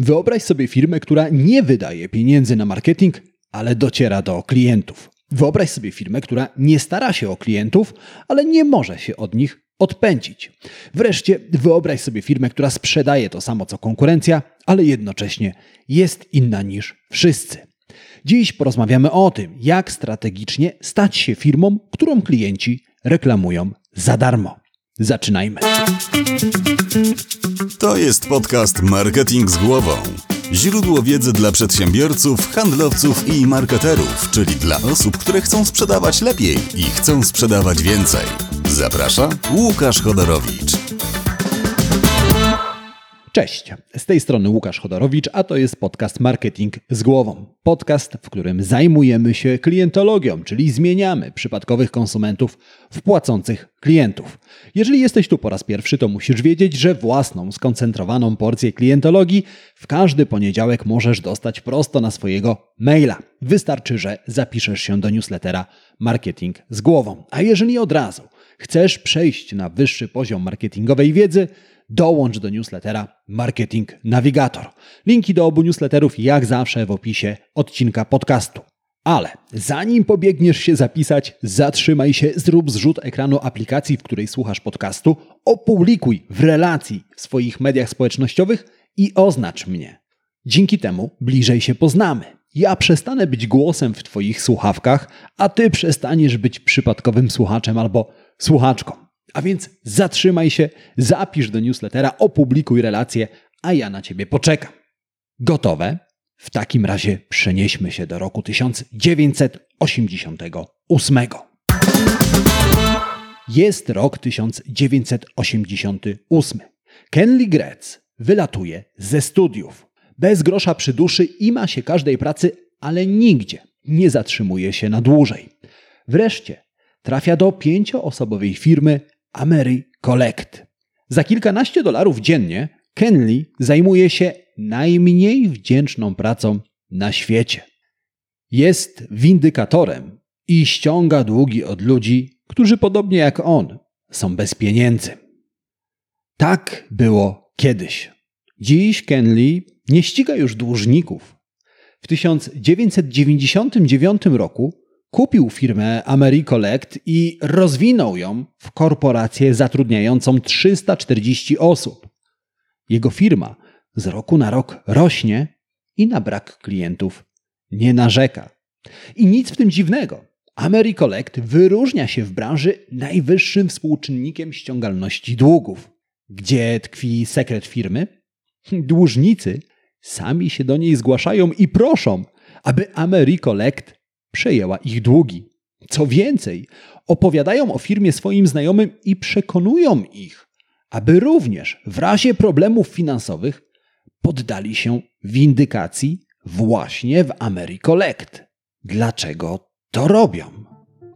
Wyobraź sobie firmę, która nie wydaje pieniędzy na marketing, ale dociera do klientów. Wyobraź sobie firmę, która nie stara się o klientów, ale nie może się od nich odpędzić. Wreszcie wyobraź sobie firmę, która sprzedaje to samo co konkurencja, ale jednocześnie jest inna niż wszyscy. Dziś porozmawiamy o tym, jak strategicznie stać się firmą, którą klienci reklamują za darmo. Zaczynajmy. To jest podcast Marketing z głową. Źródło wiedzy dla przedsiębiorców, handlowców i marketerów, czyli dla osób, które chcą sprzedawać lepiej i chcą sprzedawać więcej. Zaprasza Łukasz Chodorowicz. Cześć, z tej strony Łukasz Chodorowicz, a to jest podcast Marketing z głową. Podcast, w którym zajmujemy się klientologią, czyli zmieniamy przypadkowych konsumentów w płacących klientów. Jeżeli jesteś tu po raz pierwszy, to musisz wiedzieć, że własną, skoncentrowaną porcję klientologii w każdy poniedziałek możesz dostać prosto na swojego maila. Wystarczy, że zapiszesz się do newslettera Marketing z głową. A jeżeli od razu chcesz przejść na wyższy poziom marketingowej wiedzy, dołącz do newslettera Marketing Navigator. Linki do obu newsletterów jak zawsze w opisie odcinka podcastu. Ale zanim pobiegniesz się zapisać, zatrzymaj się, zrób zrzut ekranu aplikacji, w której słuchasz podcastu, opublikuj w relacji w swoich mediach społecznościowych i oznacz mnie. Dzięki temu bliżej się poznamy. Ja przestanę być głosem w Twoich słuchawkach, a Ty przestaniesz być przypadkowym słuchaczem albo słuchaczką. A więc zatrzymaj się, zapisz do newslettera, opublikuj relację, a ja na Ciebie poczekam. Gotowe? W takim razie przenieśmy się do roku 1988. Jest rok 1988. Kenley Gretz wylatuje ze studiów. Bez grosza przy duszy i ma się każdej pracy, ale nigdzie nie zatrzymuje się na dłużej. Wreszcie trafia do pięcioosobowej firmy Amery Collect. Za kilkanaście dolarów dziennie Kenley zajmuje się najmniej wdzięczną pracą na świecie. Jest windykatorem i ściąga długi od ludzi, którzy podobnie jak on są bez pieniędzy. Tak było kiedyś. Dziś Kenley nie ściga już dłużników. W 1999 roku kupił firmę AmeriCollect i rozwinął ją w korporację zatrudniającą 340 osób. Jego firma z roku na rok rośnie i na brak klientów nie narzeka. I nic w tym dziwnego. AmeriCollect wyróżnia się w branży najwyższym współczynnikiem ściągalności długów. Gdzie tkwi sekret firmy? Dłużnicy sami się do niej zgłaszają i proszą, aby AmeriCollect przejęła ich długi. Co więcej, opowiadają o firmie swoim znajomym i przekonują ich, aby również w razie problemów finansowych poddali się windykacji właśnie w AmeriCollect. Dlaczego to robią?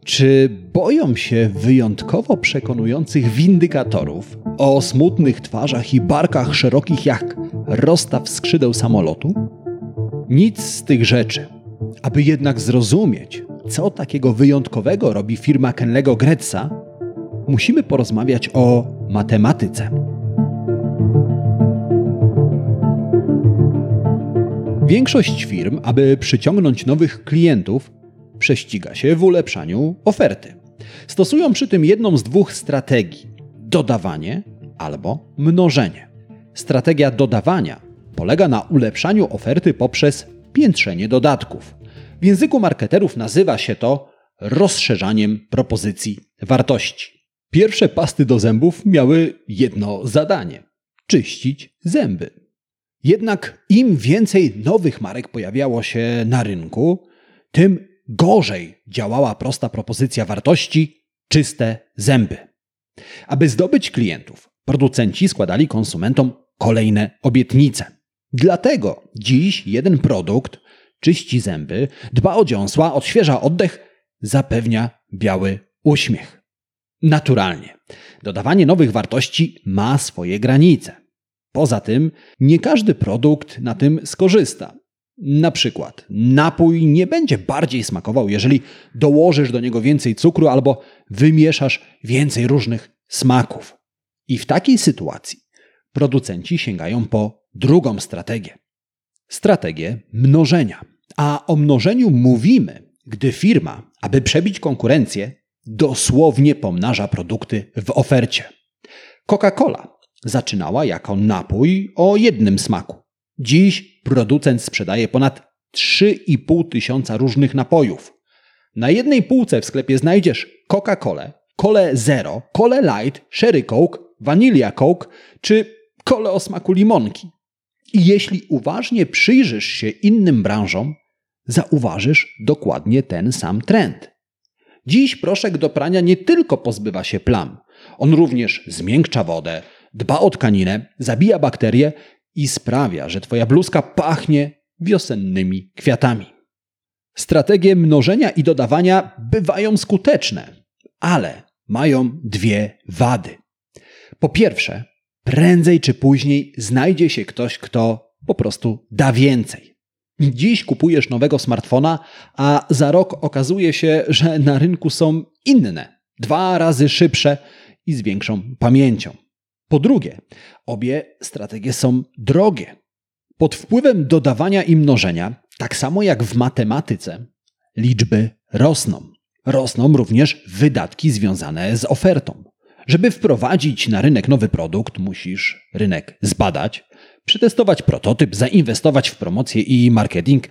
Czy boją się wyjątkowo przekonujących windykatorów o smutnych twarzach i barkach szerokich jak rozstaw skrzydeł samolotu? Nic z tych rzeczy. Aby jednak zrozumieć, co takiego wyjątkowego robi firma Kenlego Gretza, musimy porozmawiać o matematyce. Większość firm, aby przyciągnąć nowych klientów, prześciga się w ulepszaniu oferty. Stosują przy tym jedną z dwóch strategii: dodawanie albo mnożenie. Strategia dodawania polega na ulepszaniu oferty poprzez piętrzenie dodatków. W języku marketerów nazywa się to rozszerzaniem propozycji wartości. Pierwsze pasty do zębów miały jedno zadanie czyścić zęby. Jednak im więcej nowych marek pojawiało się na rynku, tym gorzej działała prosta propozycja wartości czyste zęby. Aby zdobyć klientów, producenci składali konsumentom kolejne obietnice. Dlatego dziś jeden produkt czyści zęby, dba o dziąsła, odświeża oddech, zapewnia biały uśmiech. Naturalnie, dodawanie nowych wartości ma swoje granice. Poza tym, nie każdy produkt na tym skorzysta. Na przykład, napój nie będzie bardziej smakował, jeżeli dołożysz do niego więcej cukru albo wymieszasz więcej różnych smaków. I w takiej sytuacji producenci sięgają po drugą strategię strategię mnożenia. A o mnożeniu mówimy, gdy firma, aby przebić konkurencję, dosłownie pomnaża produkty w ofercie. Coca-Cola zaczynała jako napój o jednym smaku. Dziś producent sprzedaje ponad 3,5 tysiąca różnych napojów. Na jednej półce w sklepie znajdziesz Coca-Colę, Cole Zero, Cole Light, Sherry Coke, Vanilla Coke czy kole o smaku limonki. I jeśli uważnie przyjrzysz się innym branżom, zauważysz dokładnie ten sam trend. Dziś proszek do prania nie tylko pozbywa się plam, on również zmiękcza wodę, dba o tkaninę, zabija bakterie i sprawia, że twoja bluzka pachnie wiosennymi kwiatami. Strategie mnożenia i dodawania bywają skuteczne, ale mają dwie wady. Po pierwsze, prędzej czy później znajdzie się ktoś, kto po prostu da więcej. Dziś kupujesz nowego smartfona, a za rok okazuje się, że na rynku są inne, dwa razy szybsze i z większą pamięcią. Po drugie, obie strategie są drogie. Pod wpływem dodawania i mnożenia, tak samo jak w matematyce, liczby rosną. Rosną również wydatki związane z ofertą. Żeby wprowadzić na rynek nowy produkt, musisz rynek zbadać, przetestować prototyp, zainwestować w promocję i marketing,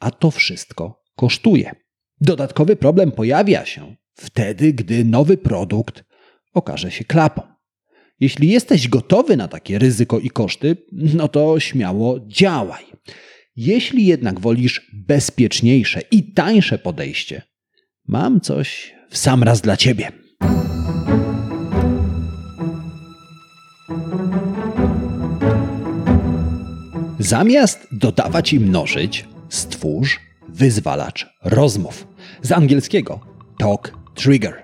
a to wszystko kosztuje. Dodatkowy problem pojawia się wtedy, gdy nowy produkt okaże się klapą. Jeśli jesteś gotowy na takie ryzyko i koszty, no to śmiało działaj. Jeśli jednak wolisz bezpieczniejsze i tańsze podejście, mam coś w sam raz dla ciebie. Zamiast dodawać i mnożyć, stwórz wyzwalacz rozmów. Z angielskiego talk trigger.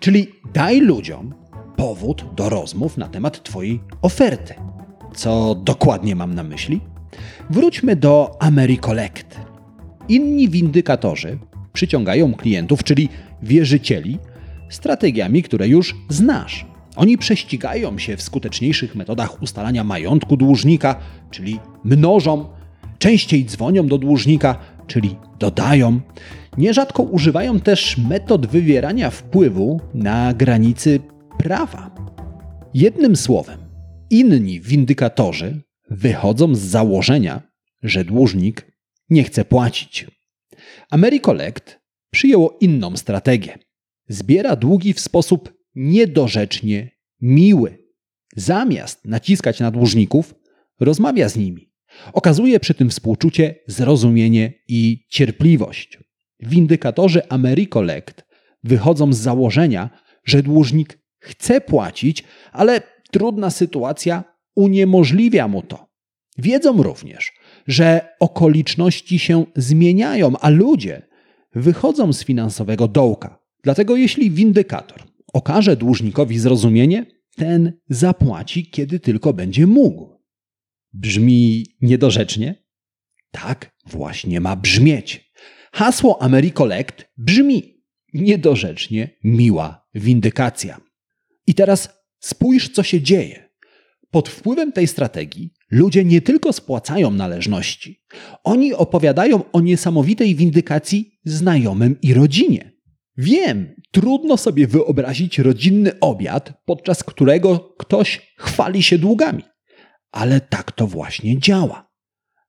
Czyli daj ludziom powód do rozmów na temat Twojej oferty. Co dokładnie mam na myśli? Wróćmy do AmeriCollect. Inni windykatorzy przyciągają klientów, czyli wierzycieli, strategiami, które już znasz. Oni prześcigają się w skuteczniejszych metodach ustalania majątku dłużnika, czyli mnożą, częściej dzwonią do dłużnika, czyli dodają. Nierzadko używają też metod wywierania wpływu na granicy prawa. Jednym słowem, inni windykatorzy wychodzą z założenia, że dłużnik nie chce płacić. AmeriCollect przyjęło inną strategię. Zbiera długi w sposób niedorzecznie miły. Zamiast naciskać na dłużników, rozmawia z nimi. Okazuje przy tym współczucie, zrozumienie i cierpliwość. Windykatorzy AmeriCollect wychodzą z założenia, że dłużnik chce płacić, ale trudna sytuacja uniemożliwia mu to. Wiedzą również, że okoliczności się zmieniają, a ludzie wychodzą z finansowego dołka. Dlatego jeśli windykator okaże dłużnikowi zrozumienie, ten zapłaci, kiedy tylko będzie mógł. Brzmi niedorzecznie? Tak właśnie ma brzmieć. Hasło AmeriCollect brzmi niedorzecznie miła windykacja. I teraz spójrz, co się dzieje. Pod wpływem tej strategii ludzie nie tylko spłacają należności, oni opowiadają o niesamowitej windykacji znajomym i rodzinie. Wiem, trudno sobie wyobrazić rodzinny obiad, podczas którego ktoś chwali się długami, ale tak to właśnie działa.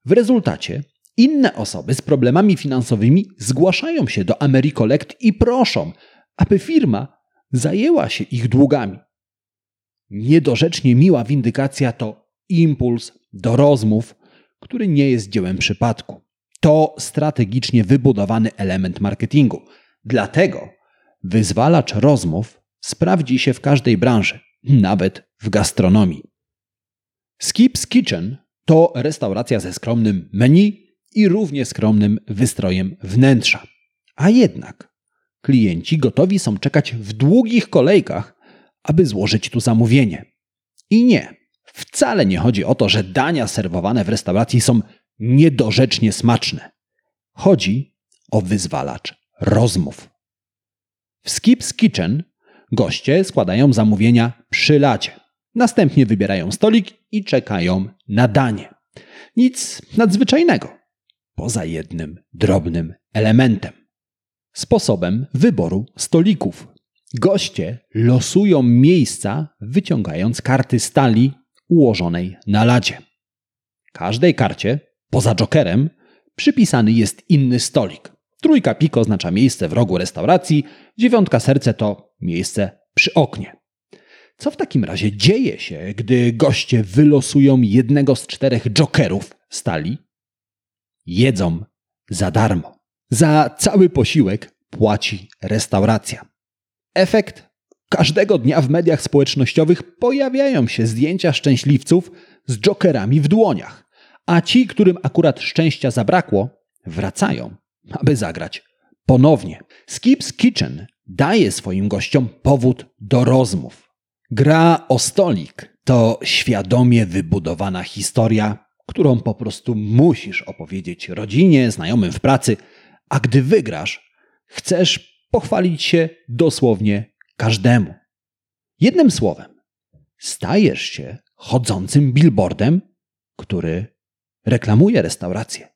W rezultacie inne osoby z problemami finansowymi zgłaszają się do AmeriCollect i proszą, aby firma zajęła się ich długami. Niedorzecznie miła windykacja to impuls do rozmów, który nie jest dziełem przypadku. To strategicznie wybudowany element marketingu. Dlatego wyzwalacz rozmów sprawdzi się w każdej branży, nawet w gastronomii. Skip's Kitchen to restauracja ze skromnym menu i równie skromnym wystrojem wnętrza. A jednak klienci gotowi są czekać w długich kolejkach, aby złożyć tu zamówienie. I nie, wcale nie chodzi o to, że dania serwowane w restauracji są niedorzecznie smaczne. Chodzi o wyzwalacz rozmów. W Skip's Kitchen goście składają zamówienia przy lacie. Następnie wybierają stolik i czekają na danie. Nic nadzwyczajnego, poza jednym drobnym elementem sposobem wyboru stolików. Goście losują miejsca, wyciągając karty stali ułożonej na ladzie. Każdej karcie, poza jokerem, przypisany jest inny stolik. Trójka pik oznacza miejsce w rogu restauracji, dziewiątka serce to miejsce przy oknie. Co w takim razie dzieje się, gdy goście wylosują jednego z czterech jokerów stali? Jedzą za darmo. Za cały posiłek płaci restauracja. Efekt? Każdego dnia w mediach społecznościowych pojawiają się zdjęcia szczęśliwców z jokerami w dłoniach, a ci, którym akurat szczęścia zabrakło, wracają, aby zagrać ponownie. Skip's Kitchen daje swoim gościom powód do rozmów. Gra o stolik to świadomie wybudowana historia, którą po prostu musisz opowiedzieć rodzinie, znajomym w pracy, a gdy wygrasz, chcesz pochwalić się dosłownie każdemu. Jednym słowem, stajesz się chodzącym billboardem, który reklamuje restaurację.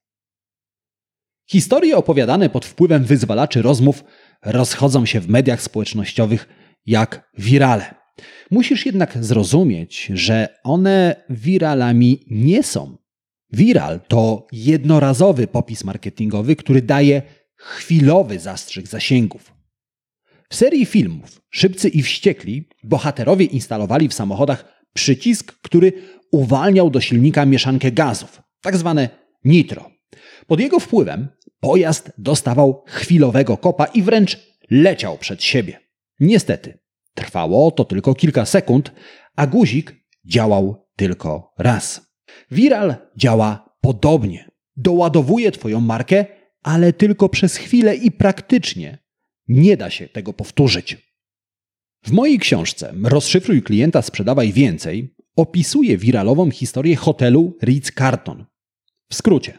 Historie opowiadane pod wpływem wyzwalaczy rozmów rozchodzą się w mediach społecznościowych jak wirale. Musisz jednak zrozumieć, że one wiralami nie są. Viral to jednorazowy popis marketingowy, który daje chwilowy zastrzyk zasięgów. W serii filmów Szybcy i Wściekli bohaterowie instalowali w samochodach przycisk, który uwalniał do silnika mieszankę gazów, tak zwane nitro. Pod jego wpływem pojazd dostawał chwilowego kopa i wręcz leciał przed siebie. Niestety, trwało to tylko kilka sekund, a guzik działał tylko raz. Viral działa podobnie. Doładowuje Twoją markę, ale tylko przez chwilę i praktycznie nie da się tego powtórzyć. W mojej książce Rozszyfruj klienta, sprzedawaj więcej opisuję wiralową historię hotelu Ritz-Carton. W skrócie,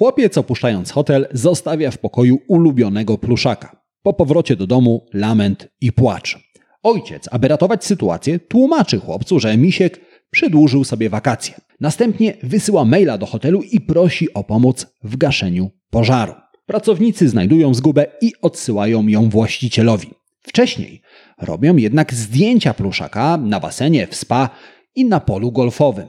chłopiec opuszczając hotel zostawia w pokoju ulubionego pluszaka. Po powrocie do domu lament i płacz. Ojciec, aby ratować sytuację, tłumaczy chłopcu, że misiek przedłużył sobie wakacje. Następnie wysyła maila do hotelu i prosi o pomoc w gaszeniu pożaru. Pracownicy znajdują zgubę i odsyłają ją właścicielowi. Wcześniej robią jednak zdjęcia pluszaka na basenie, w spa i na polu golfowym.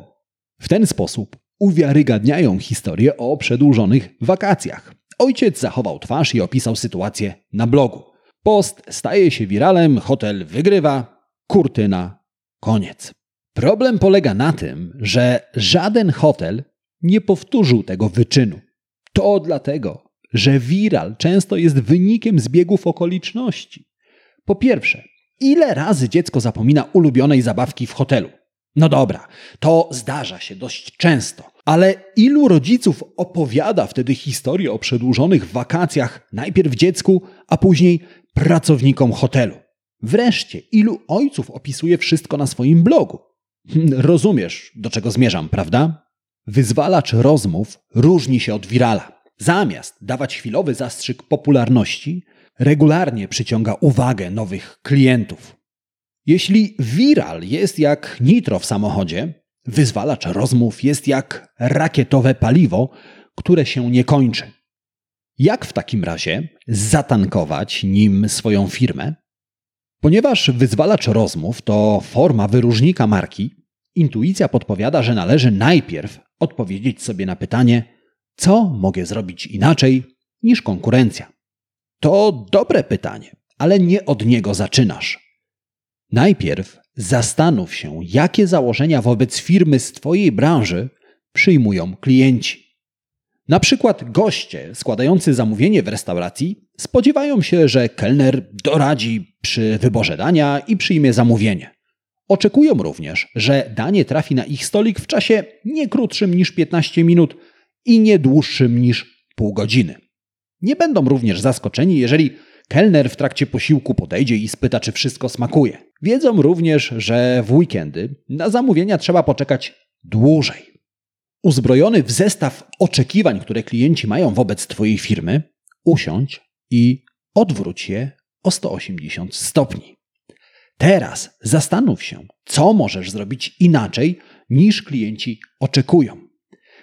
W ten sposób uwiarygadniają historię o przedłużonych wakacjach. Ojciec zachował twarz i opisał sytuację na blogu. Post staje się wiralem, hotel wygrywa, kurtyna, koniec. Problem polega na tym, że żaden hotel nie powtórzył tego wyczynu. To dlatego, że viral często jest wynikiem zbiegów okoliczności. Po pierwsze, ile razy dziecko zapomina ulubionej zabawki w hotelu? No dobra, to zdarza się dość często, ale ilu rodziców opowiada wtedy historię o przedłużonych wakacjach najpierw dziecku, a później pracownikom hotelu? Wreszcie, ilu ojców opisuje wszystko na swoim blogu? Rozumiesz, do czego zmierzam, prawda? Wyzwalacz rozmów różni się od wirala. Zamiast dawać chwilowy zastrzyk popularności, regularnie przyciąga uwagę nowych klientów. Jeśli viral jest jak nitro w samochodzie, wyzwalacz rozmów jest jak rakietowe paliwo, które się nie kończy. Jak w takim razie zatankować nim swoją firmę? Ponieważ wyzwalacz rozmów to forma wyróżnika marki, intuicja podpowiada, że należy najpierw odpowiedzieć sobie na pytanie, co mogę zrobić inaczej niż konkurencja. To dobre pytanie, ale nie od niego zaczynasz. Najpierw zastanów się, jakie założenia wobec firmy z Twojej branży przyjmują klienci. Na przykład goście składający zamówienie w restauracji spodziewają się, że kelner doradzi przy wyborze dania i przyjmie zamówienie. Oczekują również, że danie trafi na ich stolik w czasie nie krótszym niż 15 minut i nie dłuższym niż pół godziny. Nie będą również zaskoczeni, jeżeli kelner w trakcie posiłku podejdzie i spyta, czy wszystko smakuje. Wiedzą również, że w weekendy na zamówienia trzeba poczekać dłużej. Uzbrojony w zestaw oczekiwań, które klienci mają wobec Twojej firmy, usiądź i odwróć je o 180 stopni. Teraz zastanów się, co możesz zrobić inaczej niż klienci oczekują.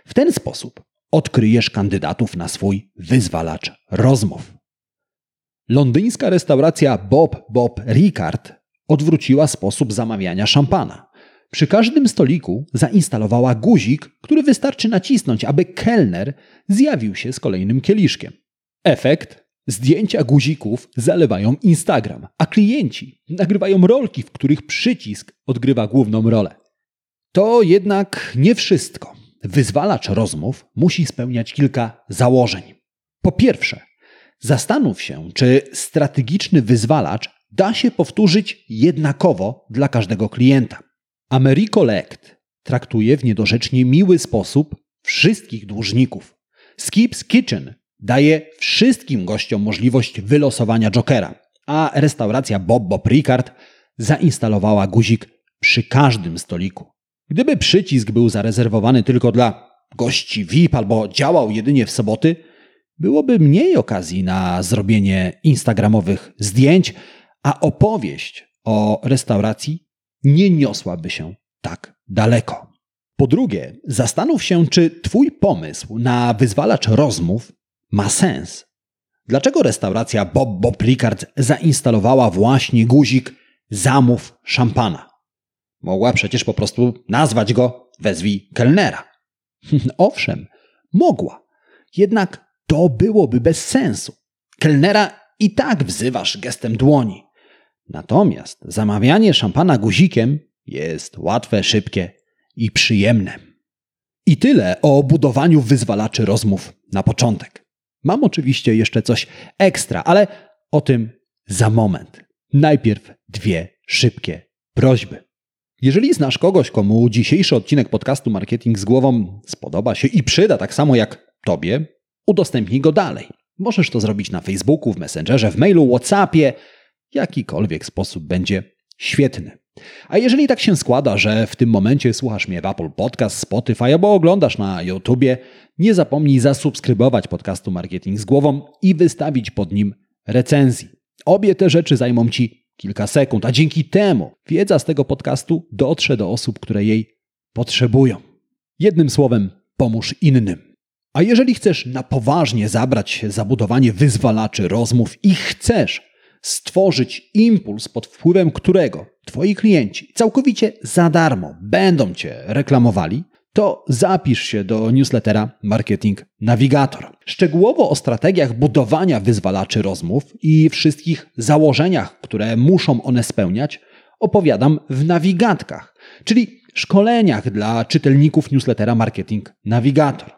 W ten sposób odkryjesz kandydatów na swój wyzwalacz rozmów. Londyńska restauracja Bob Bob Ricard odwróciła sposób zamawiania szampana. Przy każdym stoliku zainstalowała guzik, który wystarczy nacisnąć, aby kelner zjawił się z kolejnym kieliszkiem. Efekt? Zdjęcia guzików zalewają Instagram, a klienci nagrywają rolki, w których przycisk odgrywa główną rolę. To jednak nie wszystko. Wyzwalacz rozmów musi spełniać kilka założeń. Po pierwsze, zastanów się, czy strategiczny wyzwalacz da się powtórzyć jednakowo dla każdego klienta. AmeriCollect traktuje w niedorzecznie miły sposób wszystkich dłużników. Skips Kitchen daje wszystkim gościom możliwość wylosowania Jokera, a restauracja Bob Bob Ricard zainstalowała guzik przy każdym stoliku. Gdyby przycisk był zarezerwowany tylko dla gości VIP albo działał jedynie w soboty, byłoby mniej okazji na zrobienie instagramowych zdjęć, a opowieść o restauracji nie niosłaby się tak daleko. Po drugie, zastanów się, czy Twój pomysł na wyzwalacz rozmów ma sens. Dlaczego restauracja Bob Bob zainstalowała właśnie guzik zamów szampana? Mogła przecież po prostu nazwać go wezwij kelnera. Owszem, mogła. Jednak to byłoby bez sensu. Kelnera i tak wzywasz gestem dłoni. Natomiast zamawianie szampana guzikiem jest łatwe, szybkie i przyjemne. I tyle o budowaniu wyzwalaczy rozmów na początek. Mam oczywiście jeszcze coś ekstra, ale o tym za moment. Najpierw dwie szybkie prośby. Jeżeli znasz kogoś, komu dzisiejszy odcinek podcastu Marketing z głową spodoba się i przyda tak samo jak tobie, udostępnij go dalej. Możesz to zrobić na Facebooku, w Messengerze, w mailu, WhatsAppie. Jakikolwiek sposób będzie świetny. A jeżeli tak się składa, że w tym momencie słuchasz mnie w Apple Podcast, Spotify albo oglądasz na YouTubie, nie zapomnij zasubskrybować podcastu Marketing z głową i wystawić pod nim recenzji. Obie te rzeczy zajmą Ci kilka sekund, a dzięki temu wiedza z tego podcastu dotrze do osób, które jej potrzebują. Jednym słowem, pomóż innym. A jeżeli chcesz na poważnie zabrać się za budowanie wyzwalaczy rozmów i chcesz stworzyć impuls, pod wpływem którego Twoi klienci całkowicie za darmo będą Cię reklamowali, to zapisz się do newslettera Marketing Navigator. Szczegółowo o strategiach budowania wyzwalaczy rozmów i wszystkich założeniach, które muszą one spełniać, opowiadam w nawigatkach, czyli szkoleniach dla czytelników newslettera Marketing Navigator.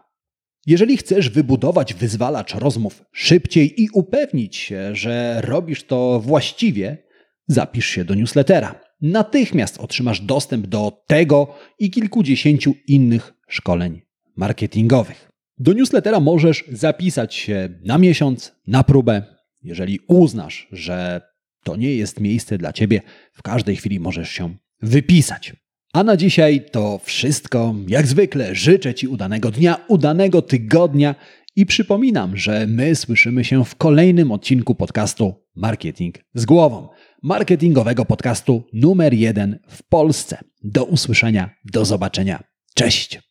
Jeżeli chcesz wybudować wyzwalacz rozmów szybciej i upewnić się, że robisz to właściwie, zapisz się do newslettera. Natychmiast otrzymasz dostęp do tego i kilkudziesięciu innych szkoleń marketingowych. Do newslettera możesz zapisać się na miesiąc, na próbę. Jeżeli uznasz, że to nie jest miejsce dla ciebie, w każdej chwili możesz się wypisać. A na dzisiaj to wszystko. Jak zwykle życzę Ci udanego dnia, udanego tygodnia i przypominam, że my słyszymy się w kolejnym odcinku podcastu Marketing z głową. Marketingowego podcastu numer jeden w Polsce. Do usłyszenia, do zobaczenia. Cześć!